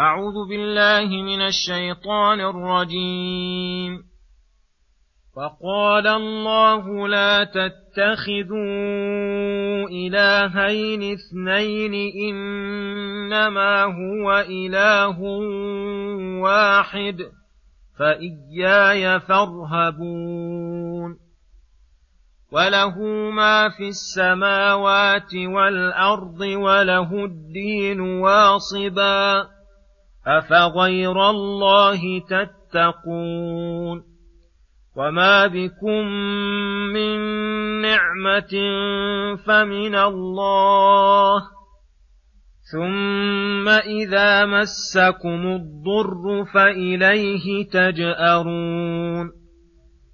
أعوذ بالله من الشيطان الرجيم. وقال الله لا تتخذوا إلهين اثنين إنما هو إله واحد فإياي فارهبون. وله ما في السماوات والأرض وله الدين واصبا. أفغير الله تتقون وما بكم من نعمة فمن الله ثم إذا مسكم الضر فإليه تجأرون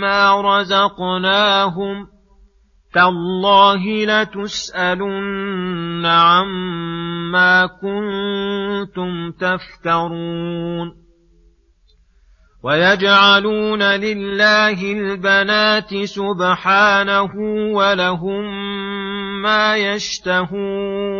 مما رزقناهم تالله لتسالن عما كنتم تفترون ويجعلون لله البنات سبحانه ولهم ما يشتهون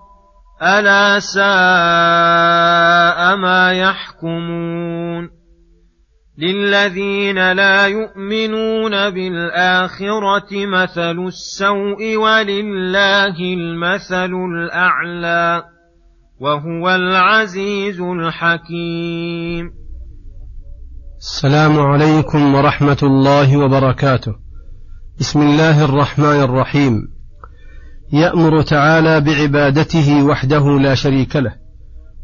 ألا ساء ما يحكمون للذين لا يؤمنون بالآخرة مثل السوء ولله المثل الأعلى وهو العزيز الحكيم السلام عليكم ورحمة الله وبركاته. بسم الله الرحمن الرحيم. يأمر تعالى بعبادته وحده لا شريك له،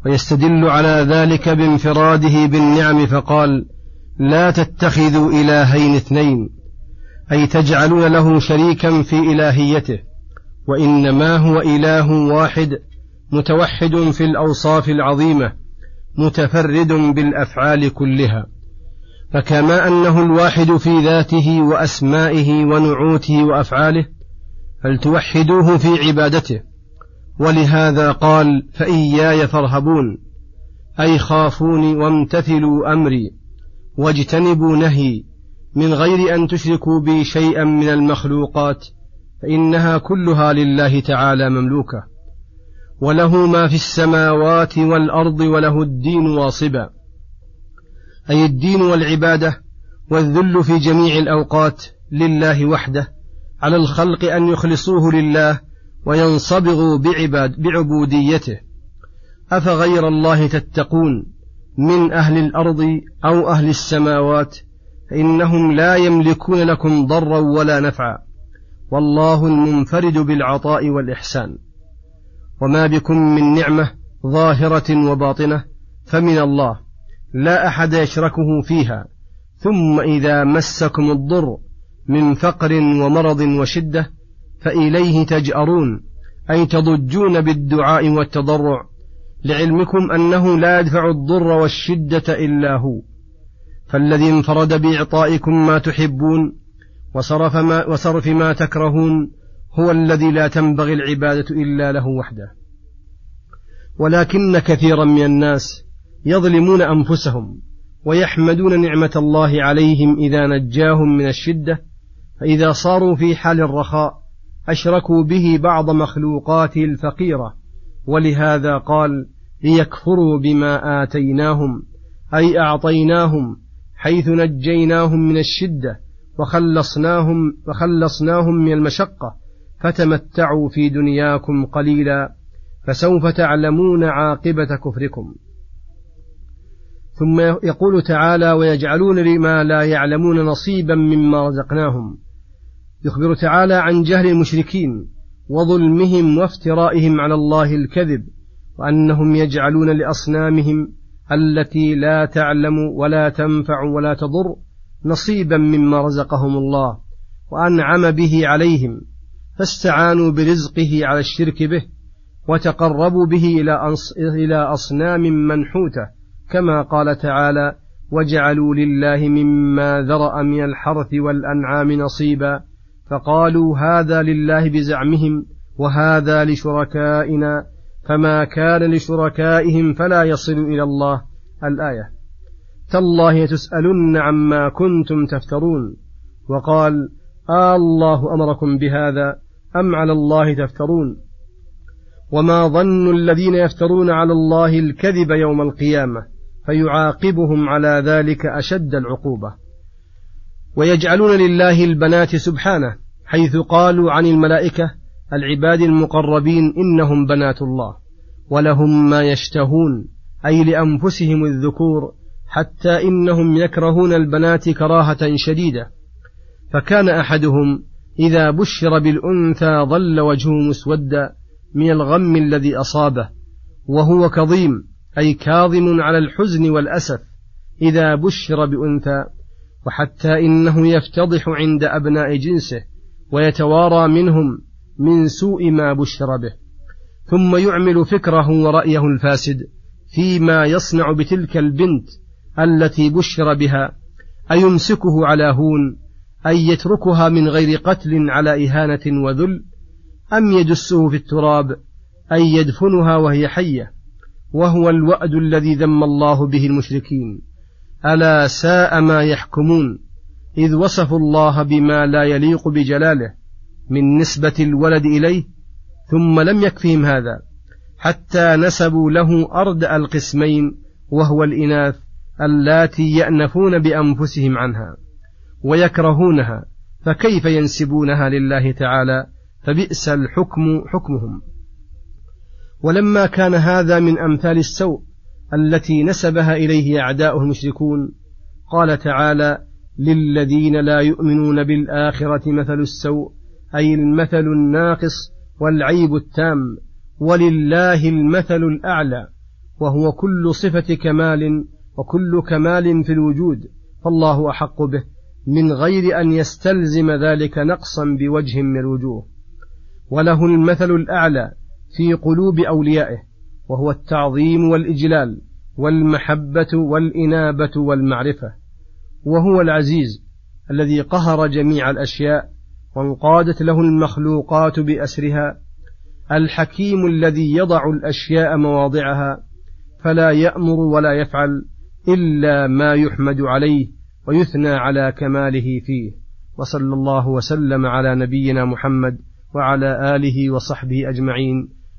ويستدل على ذلك بانفراده بالنعم فقال: لا تتخذوا إلهين اثنين، أي تجعلون له شريكا في إلهيته، وإنما هو إله واحد متوحد في الأوصاف العظيمة، متفرد بالأفعال كلها. فكما أنه الواحد في ذاته وأسمائه ونعوته وأفعاله فلتوحدوه في عبادته. ولهذا قال فإياي فارهبون أي خافوني وامتثلوا أمري واجتنبوا نهي من غير أن تشركوا بي شيئا من المخلوقات فإنها كلها لله تعالى مملوكة. وله ما في السماوات والأرض وله الدين واصبا. أي الدين والعبادة والذل في جميع الأوقات لله وحده على الخلق أن يخلصوه لله وينصبغوا بعباد بعبوديته. أفغير الله تتقون من أهل الأرض أو أهل السماوات فإنهم لا يملكون لكم ضرا ولا نفعا. والله المنفرد بالعطاء والإحسان. وما بكم من نعمة ظاهرة وباطنة فمن الله لا أحد يشركه فيها. ثم إذا مسكم الضر من فقر ومرض وشدة فإليه تجأرون أي تضجون بالدعاء والتضرع. لعلمكم أنه لا يدفع الضر والشدة إلا هو. فالذي انفرد بإعطائكم ما تحبون وصرف ما, وصرف ما تكرهون هو الذي لا تنبغي العبادة إلا له وحده. ولكن كثيرا من الناس يظلمون أنفسهم ويحمدون نعمة الله عليهم إذا نجاهم من الشدة فإذا صاروا في حال الرخاء أشركوا به بعض مخلوقاته الفقيرة ولهذا قال ليكفروا بما آتيناهم أي أعطيناهم حيث نجيناهم من الشدة وخلصناهم وخلصناهم من المشقة فتمتعوا في دنياكم قليلا فسوف تعلمون عاقبة كفركم. ثم يقول تعالى ويجعلون لما لا يعلمون نصيبا مما رزقناهم. يخبر تعالى عن جهل المشركين وظلمهم وافترائهم على الله الكذب وأنهم يجعلون لأصنامهم التي لا تعلم ولا تنفع ولا تضر نصيبا مما رزقهم الله وأنعم به عليهم فاستعانوا برزقه على الشرك به وتقربوا به إلى أصنام منحوتة كما قال تعالى وجعلوا لله مما ذرأ من الحرث والأنعام نصيبا فقالوا هذا لله بزعمهم وهذا لشركائنا فما كان لشركائهم فلا يصل إلى الله. الآية تالله تسألن عما كنتم تفترون. وقال آه الله أمركم بهذا أم على الله تفترون؟ وما ظن الذين يفترون على الله الكذب يوم القيامة فيعاقبهم على ذلك أشد العقوبة. ويجعلون لله البنات سبحانه حيث قالوا عن الملائكة العباد المقربين إنهم بنات الله ولهم ما يشتهون أي لأنفسهم الذكور حتى إنهم يكرهون البنات كراهة شديدة. فكان أحدهم إذا بشر بالأنثى ظل وجهه مسودا من الغم الذي أصابه وهو كظيم أي كاظم على الحزن والأسف إذا بشر بأنثى. وحتى إنه يفتضح عند أبناء جنسه ويتوارى منهم من سوء ما بشر به. ثم يعمل فكره ورأيه الفاسد فيما يصنع بتلك البنت التي بشر بها أيمسكه على هون أي يتركها من غير قتل على إهانة وذل أم يدسه في التراب أي يدفنها وهي حية وهو الوأد الذي ذم الله به المشركين. ألا ساء ما يحكمون إذ وصفوا الله بما لا يليق بجلاله من نسبة الولد إليه ثم لم يكفهم هذا حتى نسبوا له أردأ القسمين وهو الإناث اللاتي يأنفون بأنفسهم عنها ويكرهونها فكيف ينسبونها لله تعالى؟ فبئس الحكم حكمهم. ولما كان هذا من أمثال السوء التي نسبها إليه أعداؤه المشركون. قال تعالى للذين لا يؤمنون بالآخرة مثل السوء أي المثل الناقص والعيب التام ولله المثل الأعلى وهو كل صفة كمال وكل كمال في الوجود فالله أحق به من غير أن يستلزم ذلك نقصا بوجه من الوجوه. وله المثل الأعلى في قلوب أوليائه وهو التعظيم والإجلال والمحبة والإنابة والمعرفة وهو العزيز الذي قهر جميع الأشياء وانقادت له المخلوقات بأسرها الحكيم الذي يضع الأشياء مواضعها فلا يأمر ولا يفعل إلا ما يحمد عليه ويثنى على كماله فيه. وصلى الله وسلم على نبينا محمد وعلى آله وصحبه أجمعين.